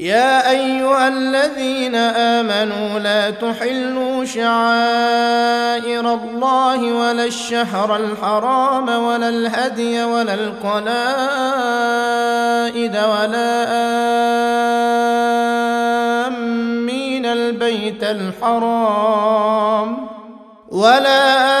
يا أيها الذين آمنوا لا تحلوا شعائر الله ولا الشهر الحرام ولا الهدي ولا القلائد ولا آمين البيت الحرام ولا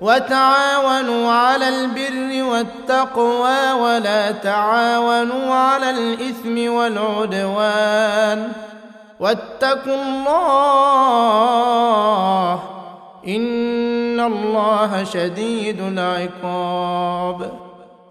وتعاونوا على البر والتقوى ولا تعاونوا على الإثم والعدوان. واتقوا الله إن الله شديد العقاب.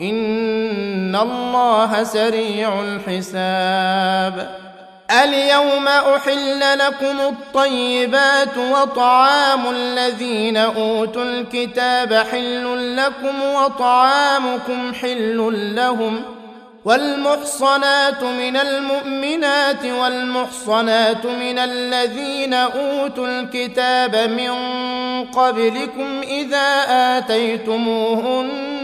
ان الله سريع الحساب اليوم احل لكم الطيبات وطعام الذين اوتوا الكتاب حل لكم وطعامكم حل لهم والمحصنات من المؤمنات والمحصنات من الذين اوتوا الكتاب من قبلكم اذا اتيتموهن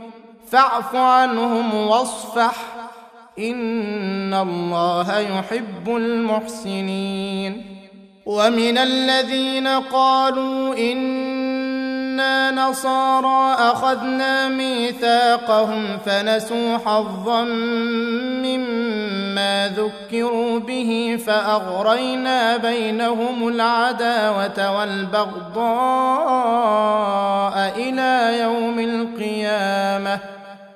فاعف عنهم واصفح. إن الله يحب المحسنين. ومن الذين قالوا إنا نصارى أخذنا ميثاقهم فنسوا حظا مما ذكروا به فأغرينا بينهم العداوة والبغضاء إلى يوم القيامة.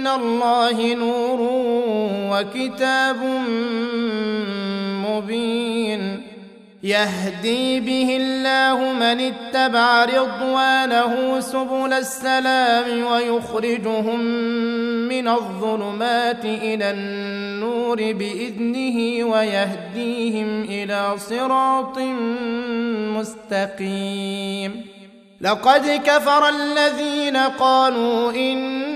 من الله نور وكتاب مبين. يهدي به الله من اتبع رضوانه سبل السلام ويخرجهم من الظلمات إلى النور بإذنه ويهديهم إلى صراط مستقيم. لقد كفر الذين قالوا إن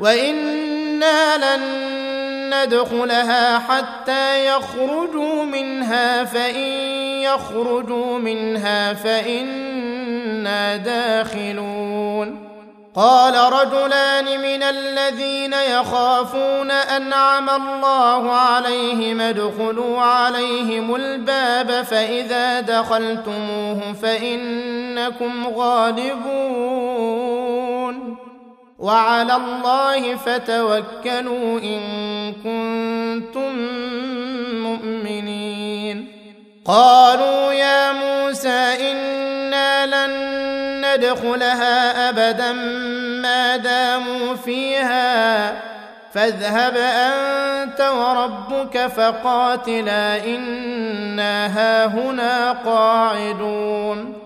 وأنا لن ندخلها حتى يخرجوا منها فإن يخرجوا منها فإنا داخلون قال رجلان من الذين يخافون أنعم الله عليهم ادخلوا عليهم الباب فإذا دخلتموه فإنكم غالبون وعلى الله فتوكلوا إن كنتم مؤمنين. قالوا يا موسى إنا لن ندخلها أبدا ما داموا فيها. فاذهب أنت وربك فقاتلا إنا هاهنا قاعدون.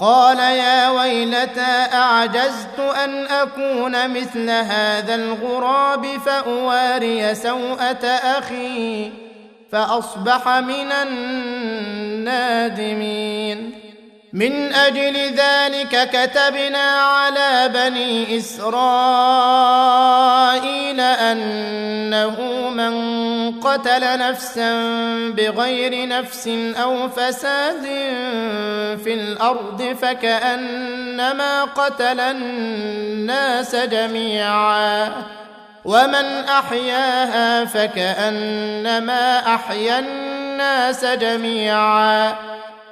قال يا ويلتى أعجزت أن أكون مثل هذا الغراب فأواري سوءة أخي فأصبح من النادمين. من أجل ذلك كتبنا على بني إسرائيل أنه من قتل نفسا بغير نفس أو فساد في الأرض فكأنما قتل الناس جميعا ومن أحياها فكأنما أحيا الناس جميعا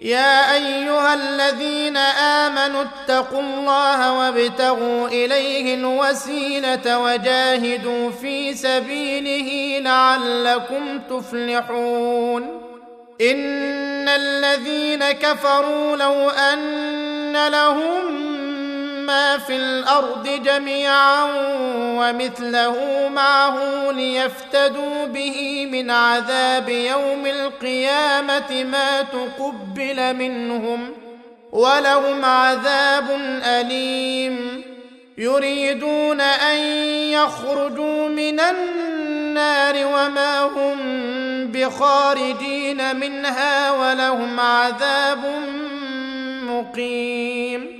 يا أيها الذين آمنوا اتقوا الله وابتغوا إليه الوسيلة وجاهدوا في سبيله لعلكم تفلحون. إن الذين كفروا لو أن لهم ما في الأرض جميعا ومثله معه ليفتدوا به من عذاب يوم القيامة ما تقبل منهم ولهم عذاب أليم. يريدون أن يخرجوا من النار وما هم بخارجين منها ولهم عذاب مقيم.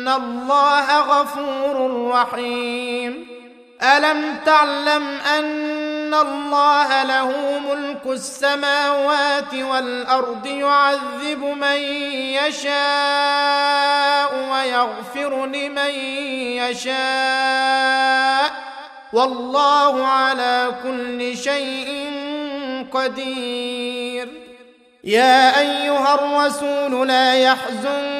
ان الله غفور رحيم الم تعلم ان الله له ملك السماوات والارض يعذب من يشاء ويغفر لمن يشاء والله على كل شيء قدير. يا ايها الرسول لا يحزنك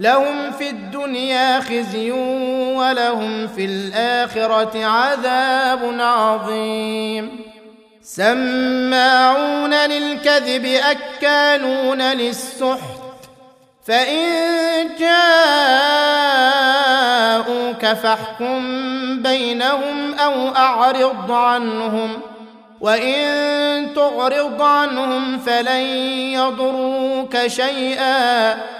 لهم في الدنيا خزي ولهم في الآخرة عذاب عظيم. سماعون للكذب أكالون للسحت. فإن جاءوك فاحكم بينهم أو أعرض عنهم. وإن تعرض عنهم فلن يضروك شيئا.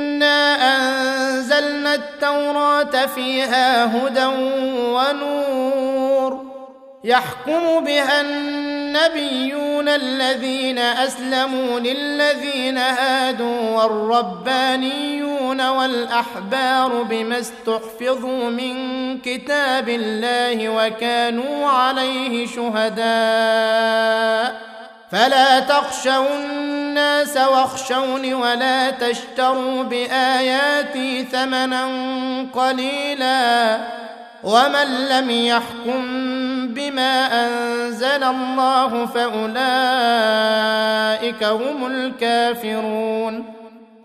انزلنا التوراة فيها هدى ونور يحكم بها النبيون الذين أسلموا للذين هادوا والربانيون والأحبار بما استحفظوا من كتاب الله وكانوا عليه شهداء فلا تخشوا الناس واخشوني ولا تشتروا بآياتي ثمنا قليلا ومن لم يحكم بما أنزل الله فأولئك هم الكافرون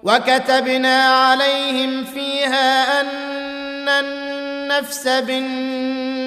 وكتبنا عليهم فيها أن النفس بالنفس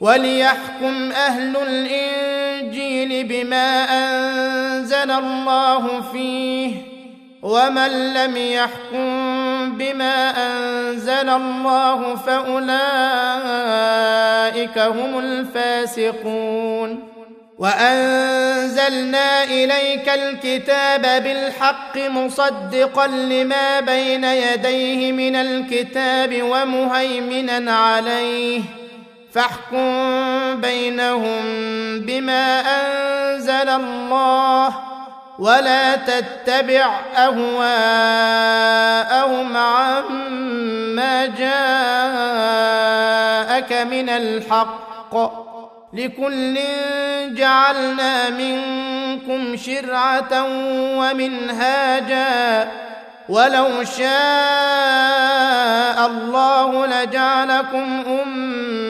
وليحكم أهل الإنجيل بما أنزل الله فيه ومن لم يحكم بما أنزل الله فأولئك هم الفاسقون. وأنزلنا إليك الكتاب بالحق مصدقا لما بين يديه من الكتاب ومهيمنا عليه. فاحكم بينهم بما أنزل الله ولا تتبع أهواءهم عما جاءك من الحق لكل جعلنا منكم شرعة ومنهاجا ولو شاء الله لجعلكم أمة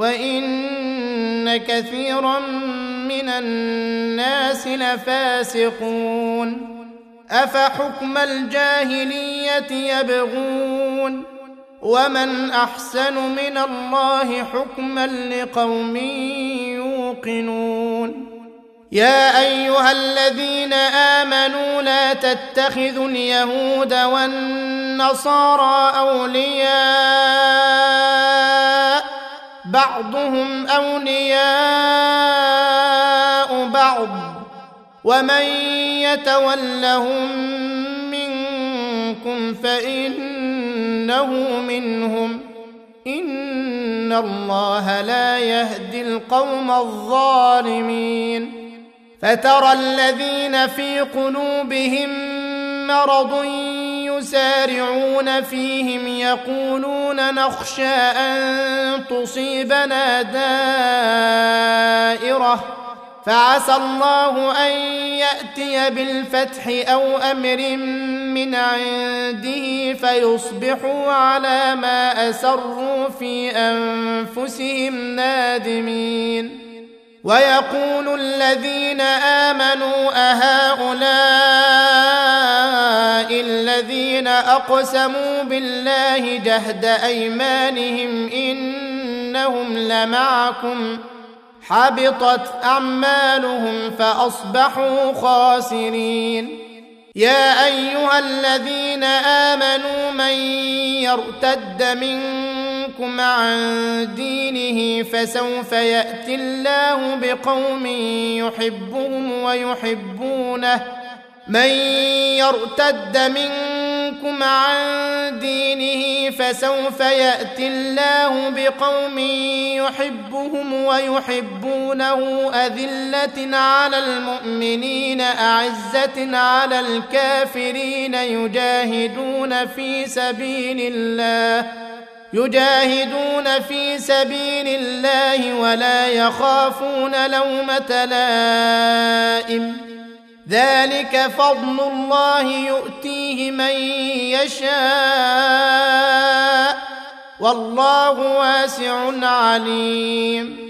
وان كثيرا من الناس لفاسقون افحكم الجاهليه يبغون ومن احسن من الله حكما لقوم يوقنون يا ايها الذين امنوا لا تتخذوا اليهود والنصارى اولياء بعضهم أولياء بعض ومن يتولهم منكم فإنه منهم إن الله لا يهدي القوم الظالمين فترى الذين في قلوبهم مرض يسارعون فيهم يقولون نخشى أن تصيبنا دائرة. فعسى الله أن يأتي بالفتح أو أمر من عنده فيصبحوا على ما أسروا في أنفسهم نادمين. ويقول الذين آمنوا أهؤلاء الذين أقسموا بالله جهد أيمانهم إنهم لمعكم حبطت أعمالهم فأصبحوا خاسرين. يا أيها الذين آمنوا من يرتد منكم عن دينه فسوف يأتي الله بقوم يحبهم ويحبونه. من يرتد منكم عن دينه فسوف يأتي الله بقوم يحبهم ويحبونه. أذلة على المؤمنين أعزة على الكافرين يجاهدون في سبيل الله. يجاهدون في سبيل الله ولا يخافون لومة لائم. ذلك فضل الله يؤتيه من يشاء. والله واسع عليم.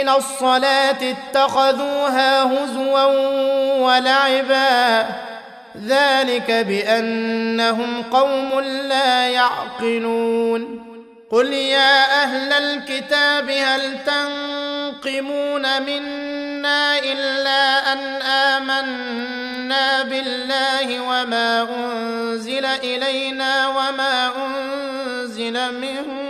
إلى الصلاه اتخذوها هزوا ولعبا ذلك بانهم قوم لا يعقلون قل يا أهل الكتاب هل تنقمون منا الا ان امنا بالله وما انزل الينا وما انزل من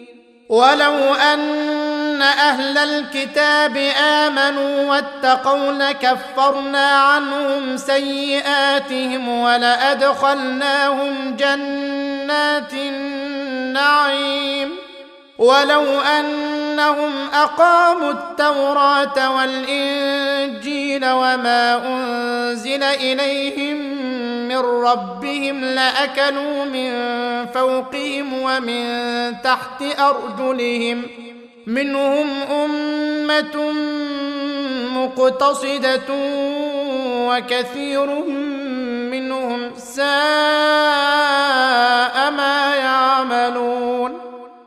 ولو ان أهل الكتاب امنوا واتقوا لكفرنا عنهم سيئاتهم ولادخلناهم جنات النعيم ولو انهم اقاموا التوراه والانجيل وما انزل اليهم من ربهم لأكلوا من فوقهم ومن تحت أرجلهم منهم أمة مقتصدة وكثير منهم ساء ما يعملون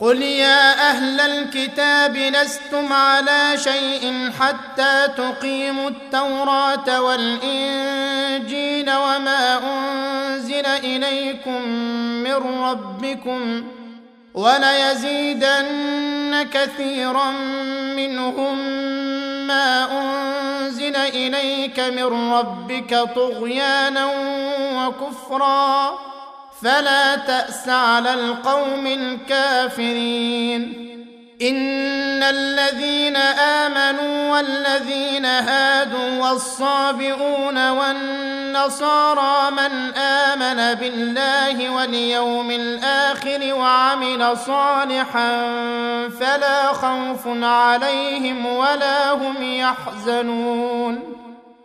قل يا أهل الكتاب لستم على شيء حتى تقيموا التوراه والانجيل وما انزل اليكم من ربكم وليزيدن كثيرا منهم ما انزل اليك من ربك طغيانا وكفرا فلا تأس على القوم الكافرين. إن الذين آمنوا والذين هادوا والصابئون والنصارى من آمن بالله واليوم الآخر وعمل صالحا فلا خوف عليهم ولا هم يحزنون.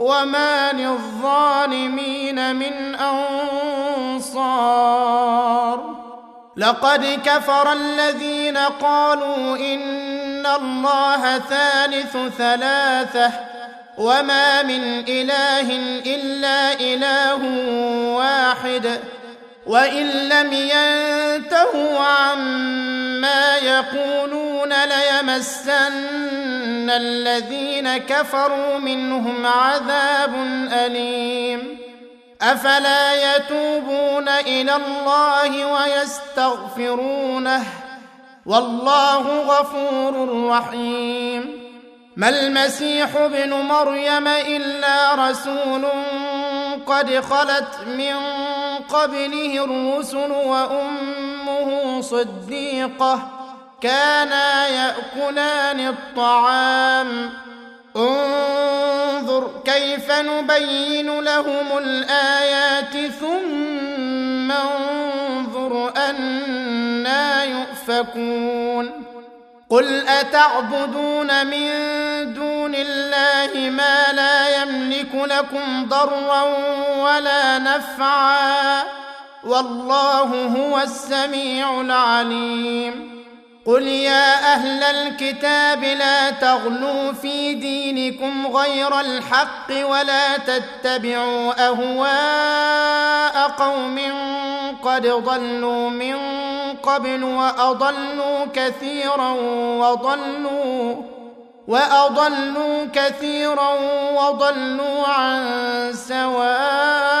وما للظالمين من أنصار. لقد كفر الذين قالوا إن الله ثالث ثلاثة وما من إله إلا إله واحد. وإن لم ينتهوا عما يقولون ليمسن الذين كفروا منهم عذاب أليم. أفلا يتوبون إلى الله ويستغفرونه؟ والله غفور رحيم. ما المسيح ابن مريم إلا رسول قد خلت من قبله الرسل وأمة صديقة كانا يأكلان الطعام. انظر كيف نبين لهم الآيات ثم انظر أنا يؤفكون. قل أتعبدون من دون الله ما لا يملك لكم ضرا ولا نفعا. والله هو السميع العليم. قل يا أهل الكتاب لا تغلوا في دينكم غير الحق ولا تتبعوا أهواء قوم قد ضلوا من قبل وأضلوا كثيرا وضلوا وأضلوا كثيرا وضلوا عن سواء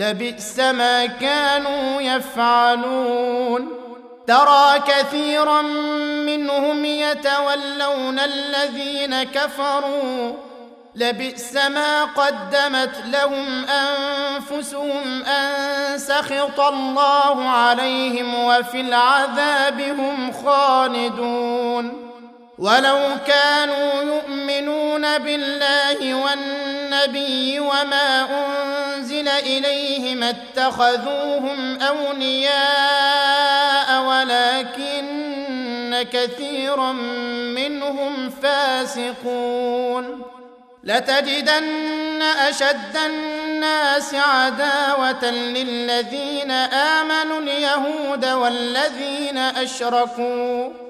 لبئس ما كانوا يفعلون. ترى كثيرا منهم يتولون الذين كفروا. لبئس ما قدمت لهم أنفسهم أن سخط الله عليهم وفي العذاب هم خالدون. ولو كانوا يؤمنون بالله والنبي وما أنزل إليه ما اتخذوهم أولياء ولكن كثيرا منهم فاسقون. لتجدن أشد الناس عداوة للذين آمنوا اليهود والذين أشركوا.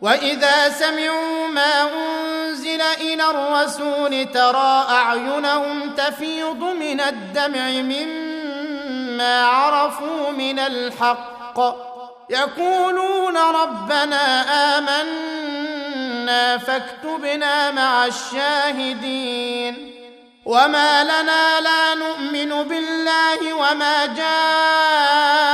واذا سمعوا ما انزل إلى الرسول ترى اعينهم تفيض من الدمع مما عرفوا من الحق يقولون ربنا امنا فاكتبنا مع الشاهدين وما لنا لا نؤمن بالله وما جاءنا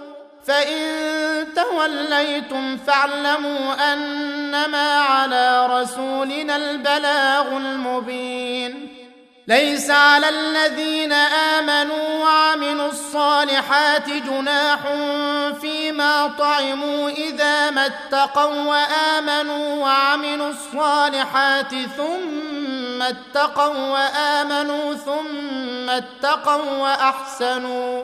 فإن توليتم فاعلموا أنما على رسولنا البلاغ المبين. ليس على الذين آمنوا وعملوا الصالحات جناح فيما طعموا إذا ما اتقوا وآمنوا وعملوا الصالحات ثم اتقوا وآمنوا ثم اتقوا وأحسنوا.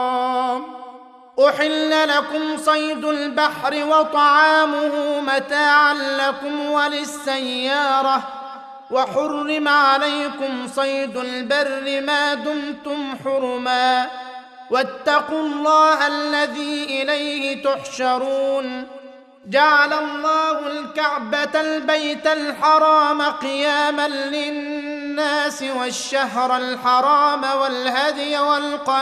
احل لكم صيد البحر وطعامه متاعا لكم وللسياره وحرم عليكم صيد البر ما دمتم حرما واتقوا الله الذي اليه تحشرون جعل الله الكعبه البيت الحرام قياما للناس والشهر الحرام والهدي والقلائد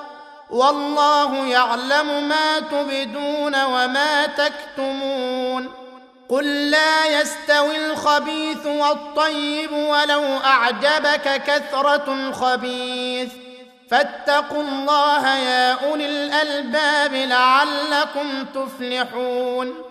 والله يعلم ما تبدون وما تكتمون. قل لا يستوي الخبيث والطيب ولو أعجبك كثرة الخبيث. فاتقوا الله يا أولي الألباب لعلكم تفلحون.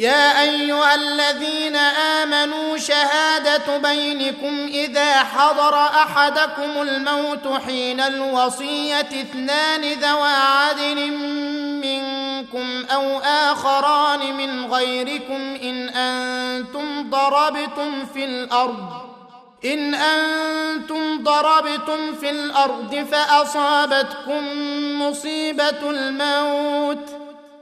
يا أيها الذين آمنوا شهادة بينكم إذا حضر أحدكم الموت حين الوصية اثنان ذوى عدل منكم أو آخران من غيركم إن أنتم ضربتم في الأرض إن أنتم ضربتم في الأرض فأصابتكم مصيبة الموت.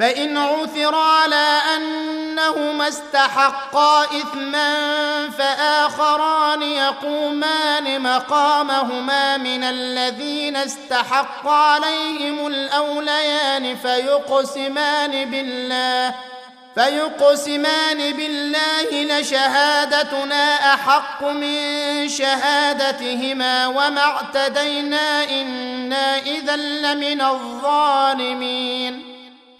فإن عثر على أنهما استحقا إثما فآخران يقومان مقامهما من الذين استحق عليهم الأوليان فيقسمان بالله فيقسمان بالله لشهادتنا أحق من شهادتهما وما اعتدينا إنا إذا لمن الظالمين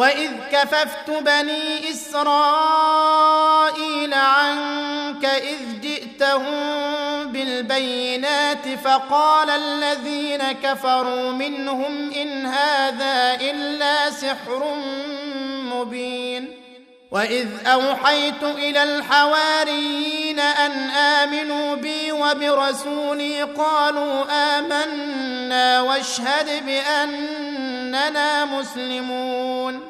واذ كففت بني اسرائيل عنك اذ جئتهم بالبينات فقال الذين كفروا منهم ان هذا الا سحر مبين واذ اوحيت إلى الحواريين ان امنوا بي وبرسولي قالوا امنا واشهد باننا مسلمون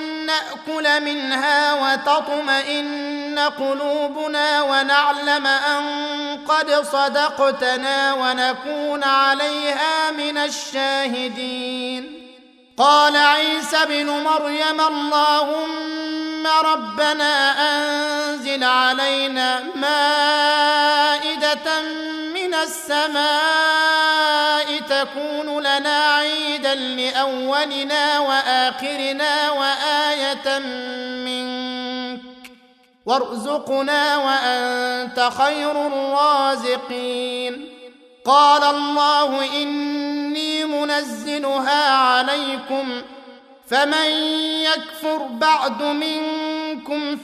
ناكل منها وتطمئن قلوبنا ونعلم أن قد صدقتنا ونكون عليها من الشاهدين. قال عيسى ابن مريم اللهم ربنا أنزل علينا مائدة من السماء تكون لنا عيدا لأولنا وآخرنا وآية منك. وارزقنا وأنت خير الرازقين. قال الله إني منزلها عليكم فمن يكفر بعد منكم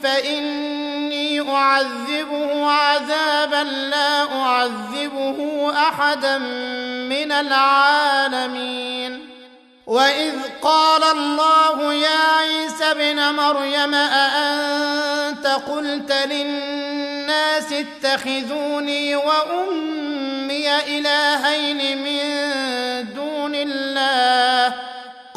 فإني أعذبه عذابا لا أعذبه أحدا من العالمين. وإذ قال الله يا عيسى ابن مريم أأنت قلت للناس اتخذوني وأمي إلهين من دون الله؟